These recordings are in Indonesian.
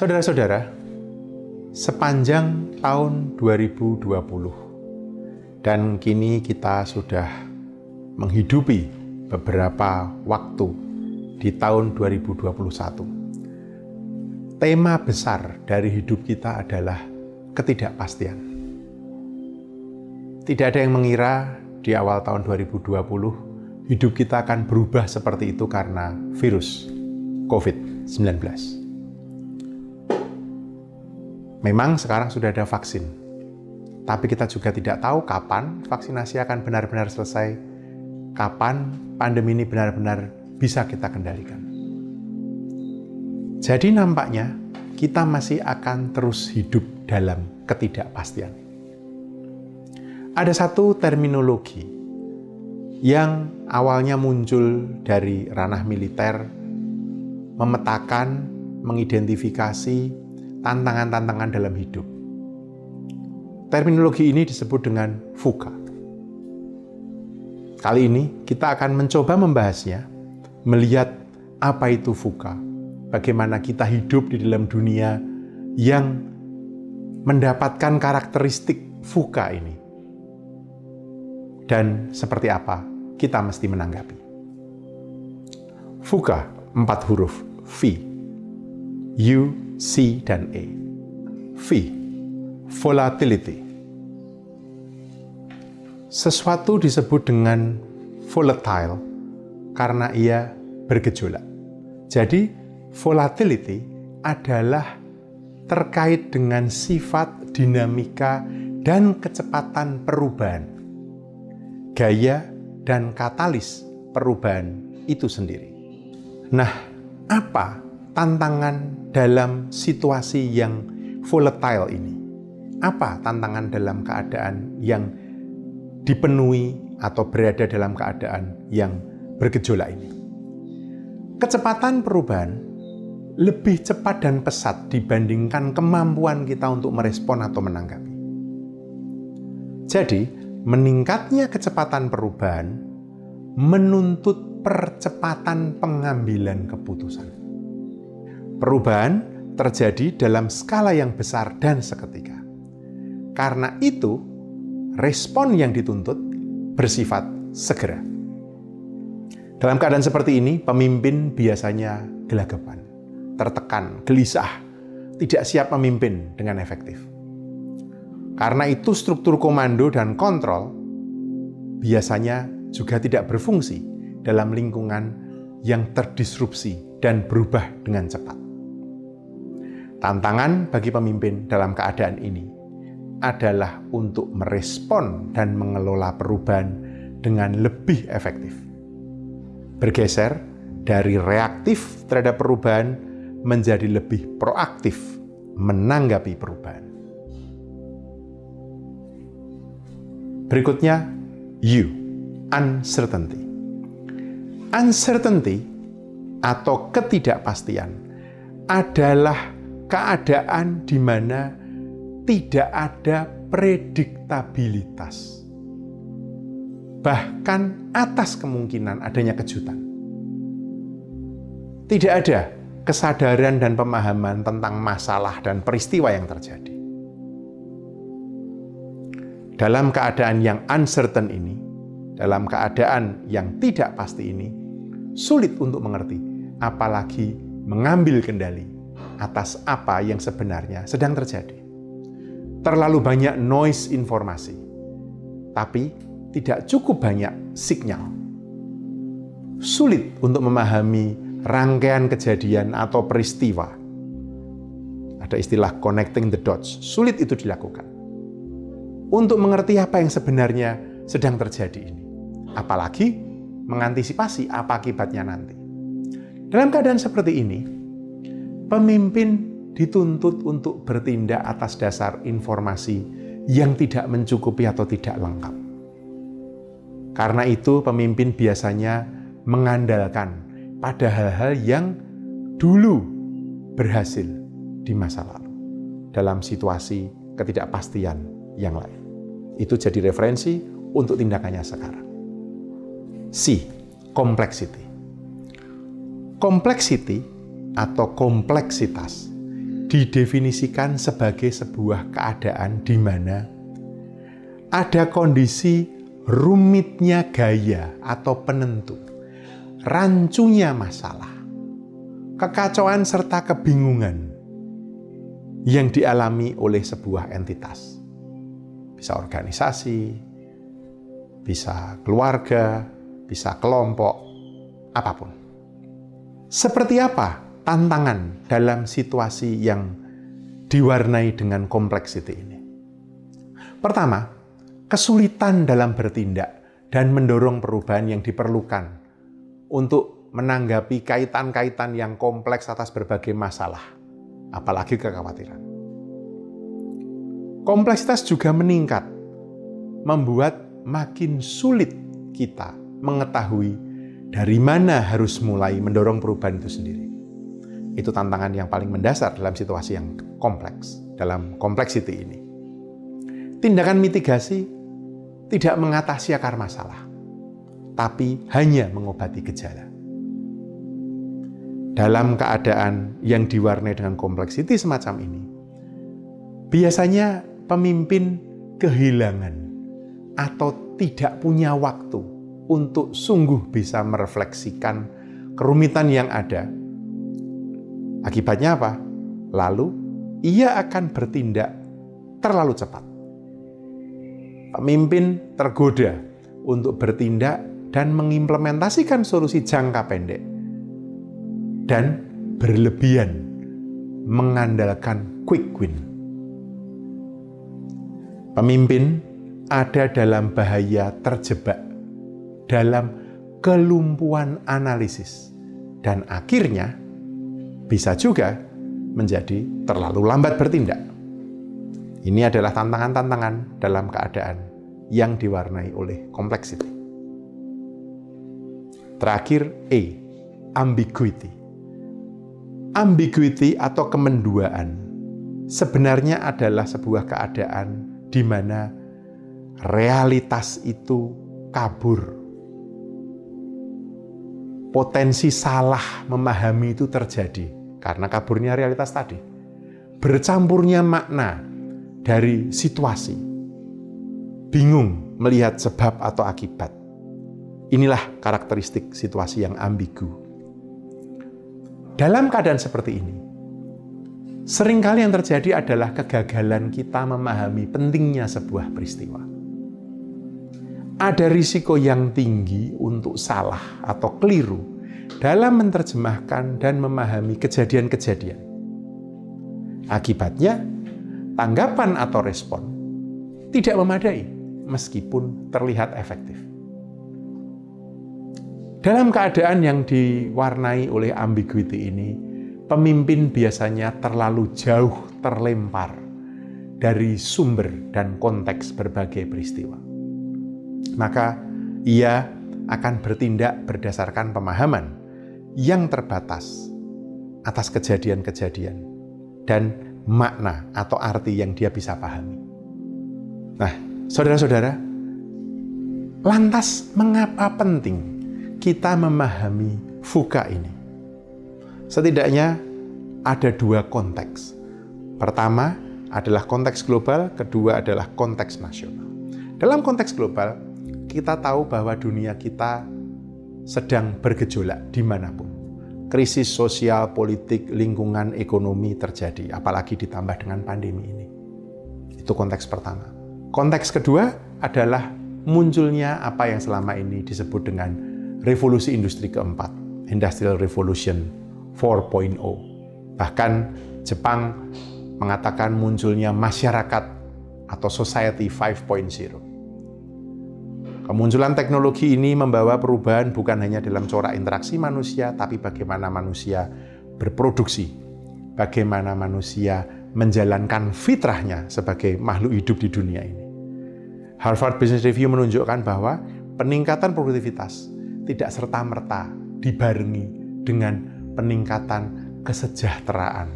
Saudara-saudara, sepanjang tahun 2020 dan kini kita sudah menghidupi beberapa waktu di tahun 2021. Tema besar dari hidup kita adalah ketidakpastian. Tidak ada yang mengira di awal tahun 2020 hidup kita akan berubah seperti itu karena virus COVID-19. Memang sekarang sudah ada vaksin, tapi kita juga tidak tahu kapan vaksinasi akan benar-benar selesai, kapan pandemi ini benar-benar bisa kita kendalikan. Jadi nampaknya kita masih akan terus hidup dalam ketidakpastian. Ada satu terminologi yang awalnya muncul dari ranah militer, memetakan, mengidentifikasi tantangan-tantangan dalam hidup. Terminologi ini disebut dengan fuka. Kali ini kita akan mencoba membahasnya, melihat apa itu fuka, bagaimana kita hidup di dalam dunia yang mendapatkan karakteristik fuka ini. Dan seperti apa kita mesti menanggapi. Fuka, empat huruf, V. U, C dan E. V. Volatility. Sesuatu disebut dengan volatile karena ia bergejolak. Jadi, volatility adalah terkait dengan sifat dinamika dan kecepatan perubahan. Gaya dan katalis perubahan itu sendiri. Nah, apa tantangan dalam situasi yang volatile ini? Apa tantangan dalam keadaan yang dipenuhi atau berada dalam keadaan yang bergejolak ini? Kecepatan perubahan lebih cepat dan pesat dibandingkan kemampuan kita untuk merespon atau menanggapi. Jadi, meningkatnya kecepatan perubahan menuntut percepatan pengambilan keputusan. Perubahan terjadi dalam skala yang besar dan seketika. Karena itu, respon yang dituntut bersifat segera. Dalam keadaan seperti ini, pemimpin biasanya gelagapan, tertekan, gelisah, tidak siap memimpin dengan efektif. Karena itu, struktur komando dan kontrol biasanya juga tidak berfungsi dalam lingkungan yang terdisrupsi dan berubah dengan cepat. Tantangan bagi pemimpin dalam keadaan ini adalah untuk merespon dan mengelola perubahan dengan lebih efektif. Bergeser dari reaktif terhadap perubahan menjadi lebih proaktif menanggapi perubahan. Berikutnya, U, uncertainty. Uncertainty atau ketidakpastian adalah keadaan di mana tidak ada prediktabilitas. Bahkan atas kemungkinan adanya kejutan. Tidak ada kesadaran dan pemahaman tentang masalah dan peristiwa yang terjadi. Dalam keadaan yang uncertain ini, dalam keadaan yang tidak pasti ini, sulit untuk mengerti, apalagi mengambil kendali atas apa yang sebenarnya sedang terjadi. Terlalu banyak noise informasi, tapi tidak cukup banyak signal. Sulit untuk memahami rangkaian kejadian atau peristiwa. Ada istilah connecting the dots, sulit itu dilakukan. Untuk mengerti apa yang sebenarnya sedang terjadi ini. Apalagi mengantisipasi apa akibatnya nanti. Dalam keadaan seperti ini, pemimpin dituntut untuk bertindak atas dasar informasi yang tidak mencukupi atau tidak lengkap. Karena itu, pemimpin biasanya mengandalkan pada hal-hal yang dulu berhasil di masa lalu dalam situasi ketidakpastian yang lain. Itu jadi referensi untuk tindakannya sekarang. C. Complexity. Complexity atau kompleksitas didefinisikan sebagai sebuah keadaan di mana ada kondisi rumitnya gaya atau penentu, rancunya masalah, kekacauan serta kebingungan yang dialami oleh sebuah entitas. Bisa organisasi, bisa keluarga, bisa kelompok, apa pun. Seperti apa tantangan dalam situasi yang diwarnai dengan kompleksiti ini. Pertama, kesulitan dalam bertindak dan mendorong perubahan yang diperlukan untuk menanggapi kaitan-kaitan yang kompleks atas berbagai masalah, apalagi kekhawatiran. Kompleksitas juga meningkat, membuat makin sulit kita mengetahui dari mana harus mulai mendorong perubahan itu sendiri. Itu tantangan yang paling mendasar dalam situasi yang kompleks, dalam kompleksiti ini. Tindakan mitigasi tidak mengatasi akar masalah, tapi hanya mengobati gejala. Dalam keadaan yang diwarnai dengan kompleksiti semacam ini, biasanya pemimpin kehilangan atau tidak punya waktu untuk sungguh bisa merefleksikan kerumitan yang ada Akibatnya apa? Lalu ia akan bertindak terlalu cepat. Pemimpin tergoda untuk bertindak dan mengimplementasikan solusi jangka pendek dan berlebihan mengandalkan quick win. Pemimpin ada dalam bahaya terjebak dalam kelumpuhan analisis dan akhirnya bisa juga menjadi terlalu lambat bertindak. Ini adalah tantangan-tantangan dalam keadaan yang diwarnai oleh kompleksiti. Terakhir, E. Ambiguity. Ambiguity atau kemenduaan sebenarnya adalah sebuah keadaan di mana realitas itu kabur. Potensi salah memahami itu terjadi karena kaburnya realitas tadi. Bercampurnya makna dari situasi. Bingung melihat sebab atau akibat. Inilah karakteristik situasi yang ambigu. Dalam keadaan seperti ini, sering kali yang terjadi adalah kegagalan kita memahami pentingnya sebuah peristiwa. Ada risiko yang tinggi untuk salah atau keliru dalam menerjemahkan dan memahami kejadian-kejadian. Akibatnya, tanggapan atau respon tidak memadai meskipun terlihat efektif. Dalam keadaan yang diwarnai oleh ambiguity ini, pemimpin biasanya terlalu jauh terlempar dari sumber dan konteks berbagai peristiwa. Maka ia akan bertindak berdasarkan pemahaman yang terbatas atas kejadian-kejadian dan makna atau arti yang dia bisa pahami. Nah, saudara-saudara, lantas mengapa penting kita memahami fuka ini? Setidaknya ada dua konteks. Pertama adalah konteks global, kedua adalah konteks nasional. Dalam konteks global, kita tahu bahwa dunia kita sedang bergejolak di mana pun. Krisis sosial, politik, lingkungan, ekonomi terjadi, apalagi ditambah dengan pandemi ini. Itu konteks pertama. Konteks kedua adalah munculnya apa yang selama ini disebut dengan revolusi industri keempat, Industrial Revolution 4.0. Bahkan Jepang mengatakan munculnya masyarakat atau society 5.0 Kemunculan teknologi ini membawa perubahan bukan hanya dalam corak interaksi manusia, tapi bagaimana manusia berproduksi bagaimana manusia menjalankan fitrahnya sebagai makhluk hidup di dunia ini. Harvard Business Review menunjukkan bahwa peningkatan produktivitas tidak serta-merta dibarengi dengan peningkatan kesejahteraan.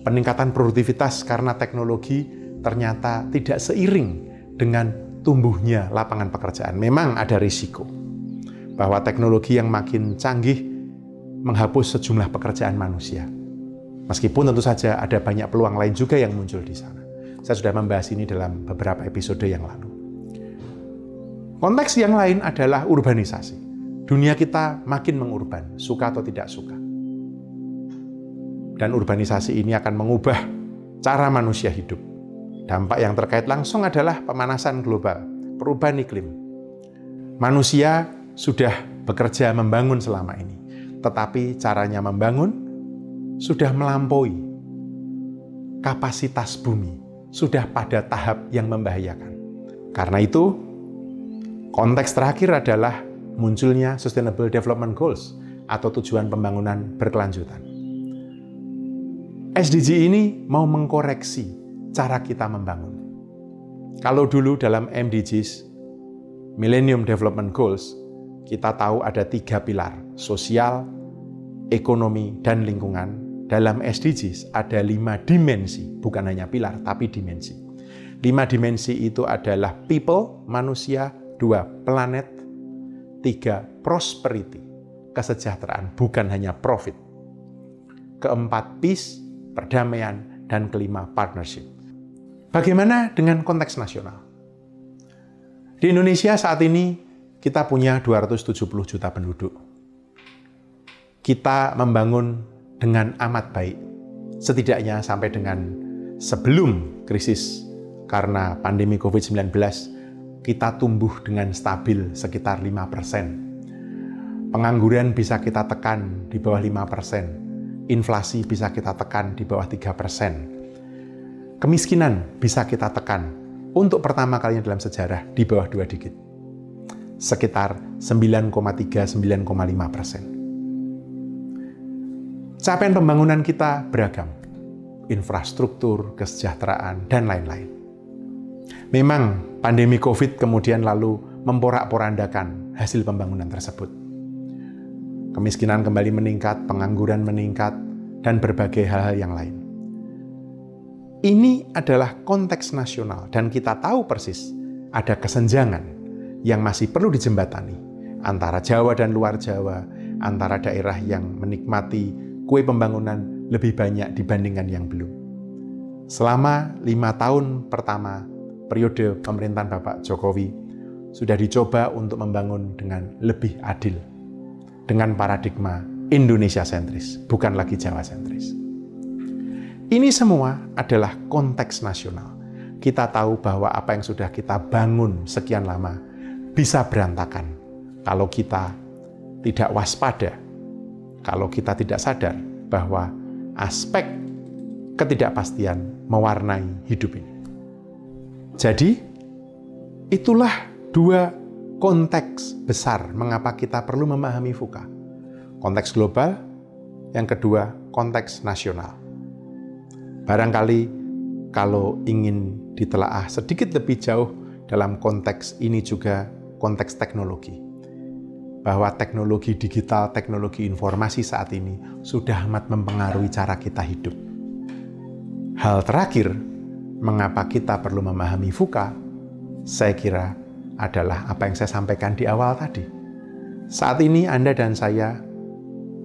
Peningkatan produktivitas karena teknologi ternyata tidak seiring dengan tumbuhnya lapangan pekerjaan. Memang ada risiko bahwa teknologi yang makin canggih menghapus sejumlah pekerjaan manusia. Meskipun tentu saja ada banyak peluang lain juga yang muncul di sana. Saya sudah membahas ini dalam beberapa episode yang lalu. Konteks yang lain adalah urbanisasi. Dunia kita makin mengurban, suka atau tidak suka. Dan urbanisasi ini akan mengubah cara manusia hidup. Dampak yang terkait langsung adalah pemanasan global, perubahan iklim. Manusia sudah bekerja membangun selama ini, tetapi caranya membangun sudah melampaui kapasitas bumi sudah pada tahap yang membahayakan. Karena itu, konteks terakhir adalah munculnya Sustainable Development Goals atau tujuan pembangunan berkelanjutan. SDG ini mau mengkoreksi cara kita membangun. Kalau dulu dalam MDGs, Millennium Development Goals, kita tahu ada tiga pilar, sosial, ekonomi, dan lingkungan dalam SDGs ada lima dimensi, bukan hanya pilar, tapi dimensi. Lima dimensi itu adalah people, manusia, dua, planet, tiga, prosperity, kesejahteraan, bukan hanya profit. Keempat, peace, perdamaian, dan kelima, partnership. Bagaimana dengan konteks nasional? Di Indonesia saat ini kita punya 270 juta penduduk. Kita membangun dengan amat baik. Setidaknya sampai dengan sebelum krisis karena pandemi COVID-19, kita tumbuh dengan stabil sekitar 5%. Pengangguran bisa kita tekan di bawah 5%. Inflasi bisa kita tekan di bawah 3%. Kemiskinan bisa kita tekan untuk pertama kalinya dalam sejarah di bawah dua digit. Sekitar 9,3-9,5 persen. Capaian pembangunan kita beragam. Infrastruktur, kesejahteraan, dan lain-lain. Memang pandemi COVID kemudian lalu memporak-porandakan hasil pembangunan tersebut. Kemiskinan kembali meningkat, pengangguran meningkat, dan berbagai hal-hal yang lain. Ini adalah konteks nasional dan kita tahu persis ada kesenjangan yang masih perlu dijembatani antara Jawa dan luar Jawa, antara daerah yang menikmati kue pembangunan lebih banyak dibandingkan yang belum. Selama lima tahun pertama periode pemerintahan Bapak Jokowi, sudah dicoba untuk membangun dengan lebih adil, dengan paradigma Indonesia sentris, bukan lagi Jawa sentris. Ini semua adalah konteks nasional. Kita tahu bahwa apa yang sudah kita bangun sekian lama bisa berantakan kalau kita tidak waspada kalau kita tidak sadar bahwa aspek ketidakpastian mewarnai hidup ini. Jadi, itulah dua konteks besar mengapa kita perlu memahami FUKA. Konteks global, yang kedua konteks nasional. Barangkali kalau ingin ditelaah sedikit lebih jauh dalam konteks ini juga konteks teknologi bahwa teknologi digital, teknologi informasi saat ini sudah amat mempengaruhi cara kita hidup. Hal terakhir, mengapa kita perlu memahami FUKA, saya kira adalah apa yang saya sampaikan di awal tadi. Saat ini Anda dan saya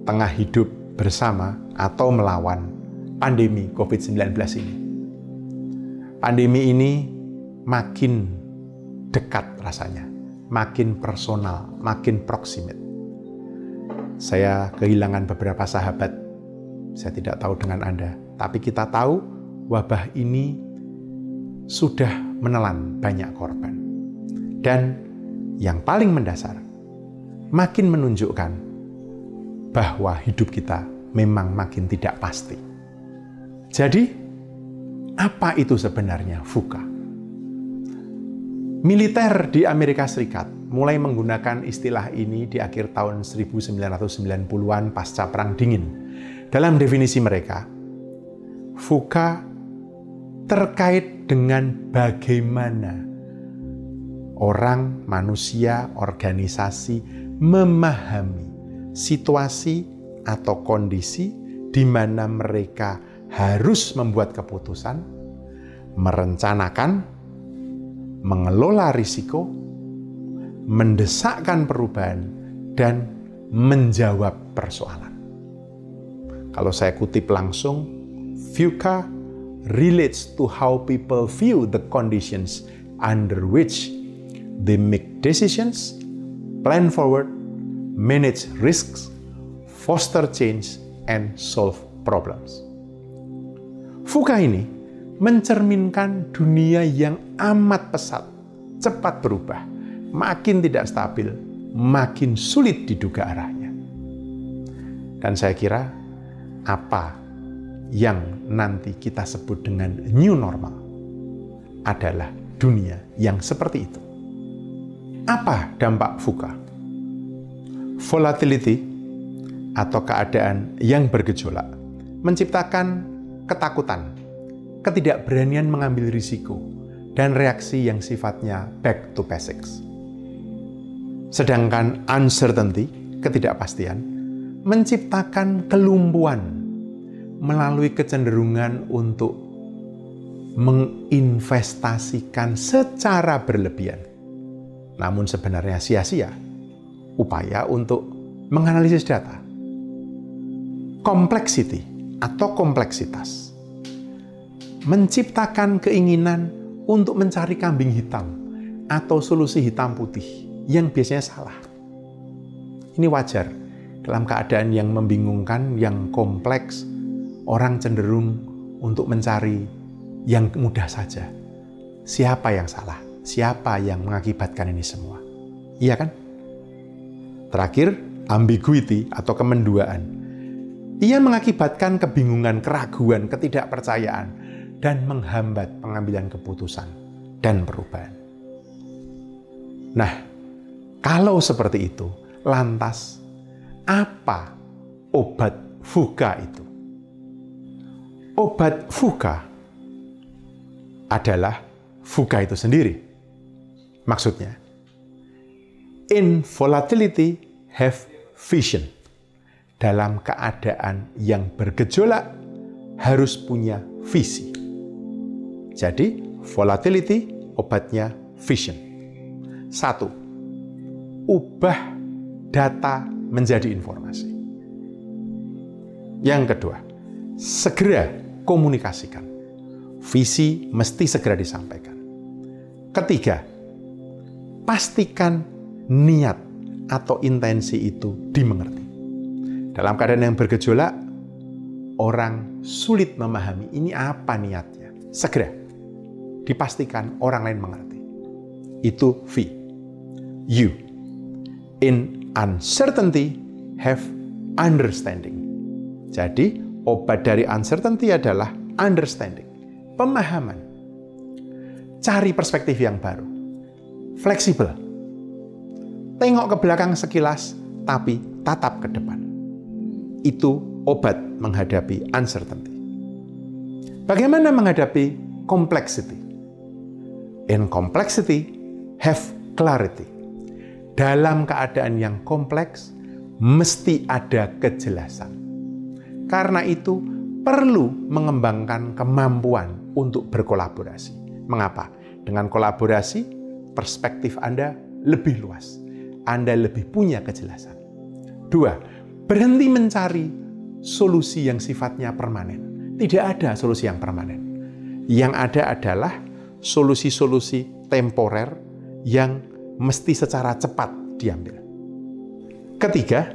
tengah hidup bersama atau melawan pandemi COVID-19 ini. Pandemi ini makin dekat rasanya makin personal, makin proximate. Saya kehilangan beberapa sahabat. Saya tidak tahu dengan Anda, tapi kita tahu wabah ini sudah menelan banyak korban. Dan yang paling mendasar, makin menunjukkan bahwa hidup kita memang makin tidak pasti. Jadi, apa itu sebenarnya fuka? Militer di Amerika Serikat mulai menggunakan istilah ini di akhir tahun 1990-an pasca Perang Dingin. Dalam definisi mereka, Fuka terkait dengan bagaimana orang, manusia, organisasi memahami situasi atau kondisi di mana mereka harus membuat keputusan, merencanakan, mengelola risiko, mendesakkan perubahan, dan menjawab persoalan. Kalau saya kutip langsung, VUCA relates to how people view the conditions under which they make decisions, plan forward, manage risks, foster change, and solve problems. Fuka ini mencerminkan dunia yang amat pesat, cepat berubah, makin tidak stabil, makin sulit diduga arahnya. Dan saya kira apa yang nanti kita sebut dengan new normal adalah dunia yang seperti itu. Apa dampak fuka? Volatility atau keadaan yang bergejolak menciptakan ketakutan, ketidakberanian mengambil risiko, dan reaksi yang sifatnya back to basics. Sedangkan uncertainty, ketidakpastian, menciptakan kelumpuhan melalui kecenderungan untuk menginvestasikan secara berlebihan. Namun sebenarnya sia-sia upaya untuk menganalisis data complexity atau kompleksitas menciptakan keinginan untuk mencari kambing hitam atau solusi hitam putih yang biasanya salah. Ini wajar dalam keadaan yang membingungkan, yang kompleks, orang cenderung untuk mencari yang mudah saja. Siapa yang salah? Siapa yang mengakibatkan ini semua? Iya kan? Terakhir, ambiguity atau kemenduaan ia mengakibatkan kebingungan, keraguan, ketidakpercayaan, dan menghambat pengambilan keputusan dan perubahan. Nah, kalau seperti itu, lantas apa obat fuga itu? Obat fuga adalah fuga itu sendiri. Maksudnya, in volatility have vision dalam keadaan yang bergejolak harus punya visi. Jadi, volatility obatnya vision. Satu, ubah data menjadi informasi. Yang kedua, segera komunikasikan. Visi mesti segera disampaikan. Ketiga, pastikan niat atau intensi itu dimengerti. Dalam keadaan yang bergejolak, orang sulit memahami ini apa niatnya. Segera dipastikan orang lain mengerti. Itu V. You. In uncertainty, have understanding. Jadi, obat dari uncertainty adalah understanding. Pemahaman. Cari perspektif yang baru. Fleksibel. Tengok ke belakang sekilas, tapi tatap ke depan itu obat menghadapi uncertainty. Bagaimana menghadapi complexity? In complexity, have clarity. Dalam keadaan yang kompleks, mesti ada kejelasan. Karena itu, perlu mengembangkan kemampuan untuk berkolaborasi. Mengapa? Dengan kolaborasi, perspektif Anda lebih luas. Anda lebih punya kejelasan. Dua, Berhenti mencari solusi yang sifatnya permanen. Tidak ada solusi yang permanen. Yang ada adalah solusi-solusi temporer yang mesti secara cepat diambil. Ketiga,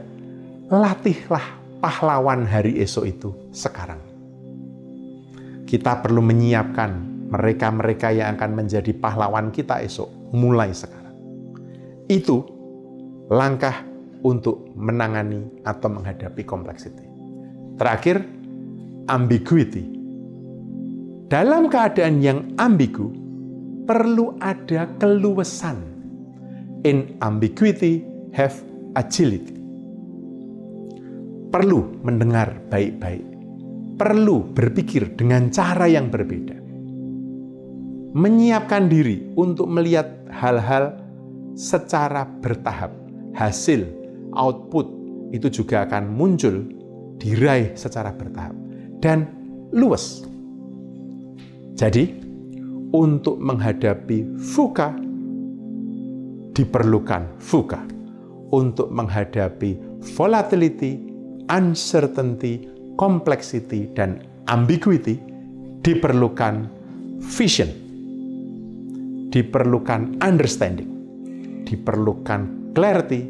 latihlah pahlawan hari esok itu sekarang. Kita perlu menyiapkan mereka-mereka yang akan menjadi pahlawan kita esok mulai sekarang. Itu langkah untuk menangani atau menghadapi complexity. Terakhir, ambiguity. Dalam keadaan yang ambigu, perlu ada keluasan. In ambiguity, have agility. Perlu mendengar baik-baik. perlu berpikir dengan cara yang berbeda. Menyiapkan diri untuk melihat hal-hal secara bertahap. Hasil, output itu juga akan muncul diraih secara bertahap dan luas. Jadi, untuk menghadapi fuka diperlukan fuka. Untuk menghadapi volatility, uncertainty, complexity, dan ambiguity diperlukan vision, diperlukan understanding, diperlukan clarity,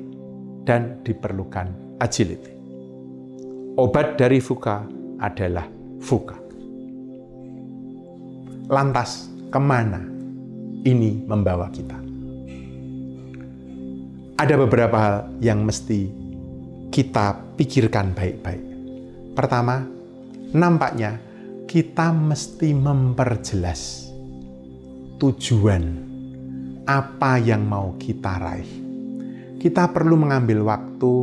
dan diperlukan agility. Obat dari fuka adalah fuka. Lantas, ke mana ini membawa kita? Ada beberapa hal yang mesti kita pikirkan baik-baik. Pertama, nampaknya kita mesti memperjelas tujuan apa yang mau kita raih. Kita perlu mengambil waktu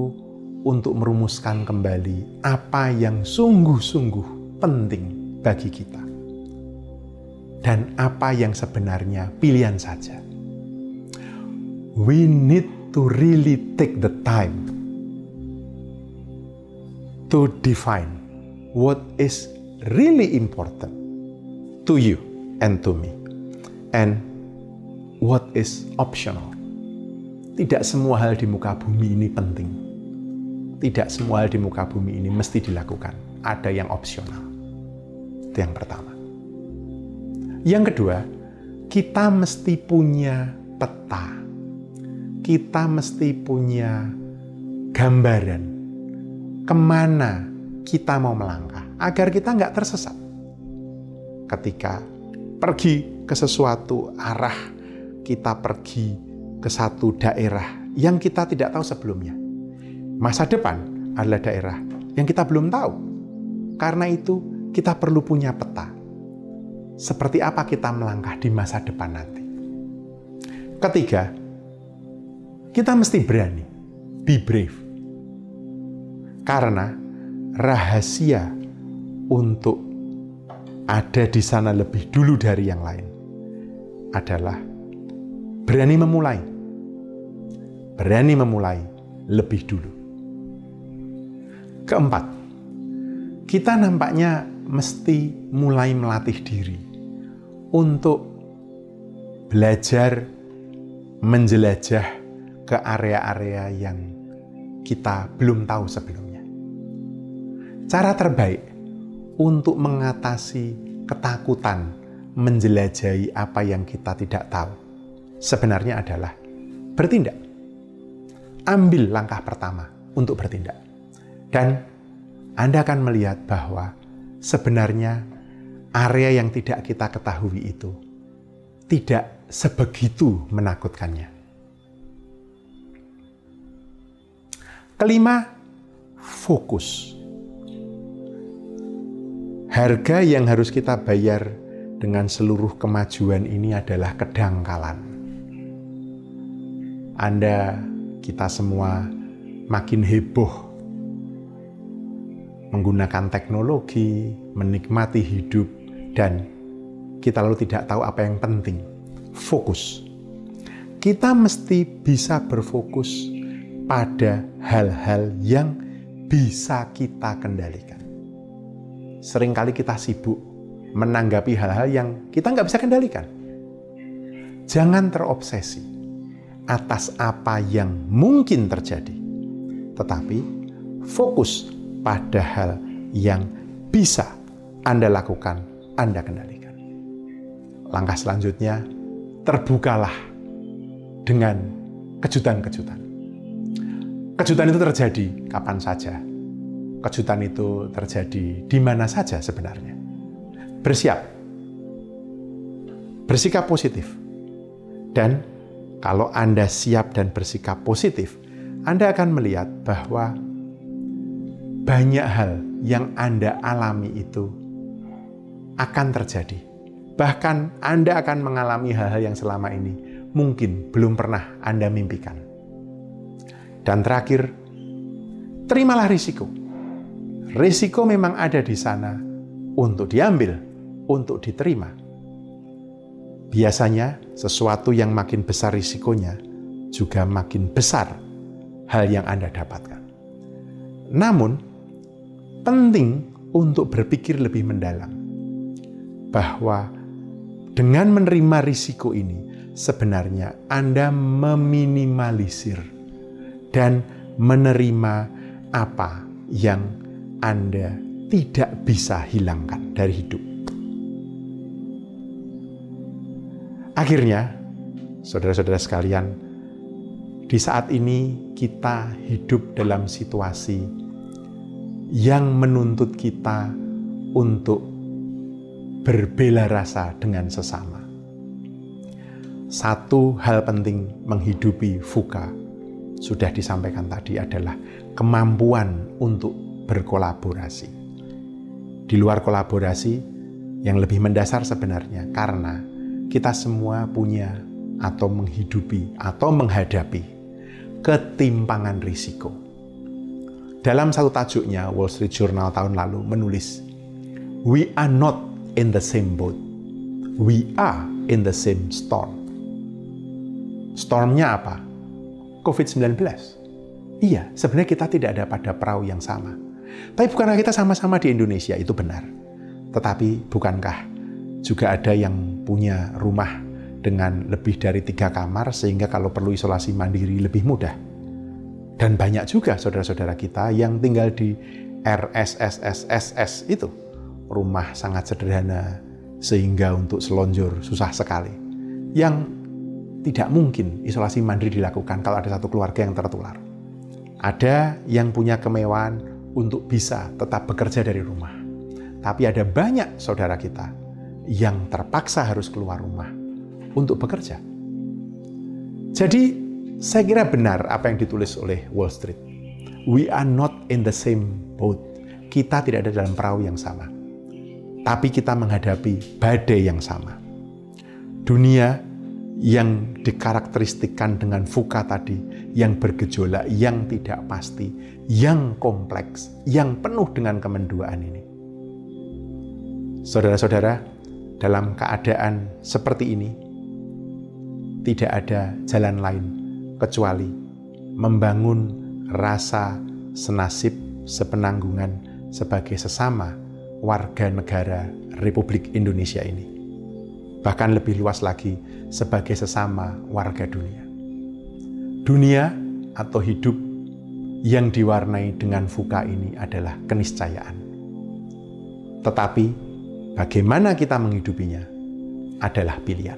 untuk merumuskan kembali apa yang sungguh-sungguh penting bagi kita dan apa yang sebenarnya pilihan saja. We need to really take the time to define what is really important to you and to me and what is optional. Tidak semua hal di muka bumi ini penting. Tidak semua hal di muka bumi ini mesti dilakukan. Ada yang opsional. Itu yang pertama. Yang kedua, kita mesti punya peta. Kita mesti punya gambaran ke mana kita mau melangkah agar kita nggak tersesat. Ketika pergi ke sesuatu arah, kita pergi ke satu daerah yang kita tidak tahu sebelumnya. Masa depan adalah daerah yang kita belum tahu. Karena itu, kita perlu punya peta seperti apa kita melangkah di masa depan nanti. Ketiga, kita mesti berani, be brave. Karena rahasia untuk ada di sana lebih dulu dari yang lain adalah berani memulai. Berani memulai lebih dulu. Keempat, kita nampaknya mesti mulai melatih diri untuk belajar menjelajah ke area-area yang kita belum tahu sebelumnya. Cara terbaik untuk mengatasi ketakutan menjelajahi apa yang kita tidak tahu sebenarnya adalah bertindak. Ambil langkah pertama untuk bertindak. Dan Anda akan melihat bahwa sebenarnya area yang tidak kita ketahui itu tidak sebegitu menakutkannya. Kelima, fokus. Harga yang harus kita bayar dengan seluruh kemajuan ini adalah kedangkalan. Anda, kita semua makin heboh menggunakan teknologi, menikmati hidup, dan kita lalu tidak tahu apa yang penting. Fokus. Kita mesti bisa berfokus pada hal-hal yang bisa kita kendalikan. Seringkali kita sibuk menanggapi hal-hal yang kita nggak bisa kendalikan. Jangan terobsesi atas apa yang mungkin terjadi, tetapi fokus pada hal yang bisa Anda lakukan, Anda kendalikan. Langkah selanjutnya, terbukalah dengan kejutan-kejutan. Kejutan itu terjadi kapan saja. Kejutan itu terjadi di mana saja sebenarnya. Bersiap. Bersikap positif. Dan kalau Anda siap dan bersikap positif, Anda akan melihat bahwa banyak hal yang Anda alami itu akan terjadi. Bahkan Anda akan mengalami hal-hal yang selama ini mungkin belum pernah Anda mimpikan. Dan terakhir, terimalah risiko. Risiko memang ada di sana untuk diambil, untuk diterima. Biasanya, sesuatu yang makin besar risikonya juga makin besar hal yang Anda dapatkan. Namun, penting untuk berpikir lebih mendalam bahwa dengan menerima risiko ini, sebenarnya Anda meminimalisir dan menerima apa yang Anda tidak bisa hilangkan dari hidup. Akhirnya, saudara-saudara sekalian, di saat ini kita hidup dalam situasi yang menuntut kita untuk berbela rasa dengan sesama. Satu hal penting menghidupi fuka sudah disampaikan tadi adalah kemampuan untuk berkolaborasi. Di luar kolaborasi yang lebih mendasar sebenarnya karena kita semua punya atau menghidupi atau menghadapi ketimpangan risiko. Dalam satu tajuknya, Wall Street Journal tahun lalu menulis, We are not in the same boat. We are in the same storm. Stormnya apa? COVID-19. Iya, sebenarnya kita tidak ada pada perahu yang sama. Tapi bukankah kita sama-sama di Indonesia? Itu benar. Tetapi bukankah juga ada yang punya rumah dengan lebih dari tiga kamar sehingga kalau perlu isolasi mandiri lebih mudah. Dan banyak juga saudara-saudara kita yang tinggal di RSSSSS itu. Rumah sangat sederhana sehingga untuk selonjor susah sekali. Yang tidak mungkin isolasi mandiri dilakukan kalau ada satu keluarga yang tertular. Ada yang punya kemewahan untuk bisa tetap bekerja dari rumah. Tapi ada banyak saudara kita yang terpaksa harus keluar rumah untuk bekerja. Jadi, saya kira benar apa yang ditulis oleh Wall Street. We are not in the same boat. Kita tidak ada dalam perahu yang sama. Tapi kita menghadapi badai yang sama. Dunia yang dikarakteristikkan dengan fuka tadi, yang bergejolak, yang tidak pasti, yang kompleks, yang penuh dengan kemenduaan ini. Saudara-saudara, dalam keadaan seperti ini, tidak ada jalan lain kecuali membangun rasa senasib, sepenanggungan sebagai sesama warga negara Republik Indonesia ini. Bahkan lebih luas lagi, sebagai sesama warga dunia. Dunia atau hidup yang diwarnai dengan fuka ini adalah keniscayaan. Tetapi Bagaimana kita menghidupinya adalah pilihan.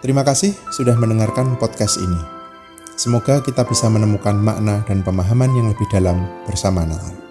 Terima kasih sudah mendengarkan podcast ini. Semoga kita bisa menemukan makna dan pemahaman yang lebih dalam bersama Natal.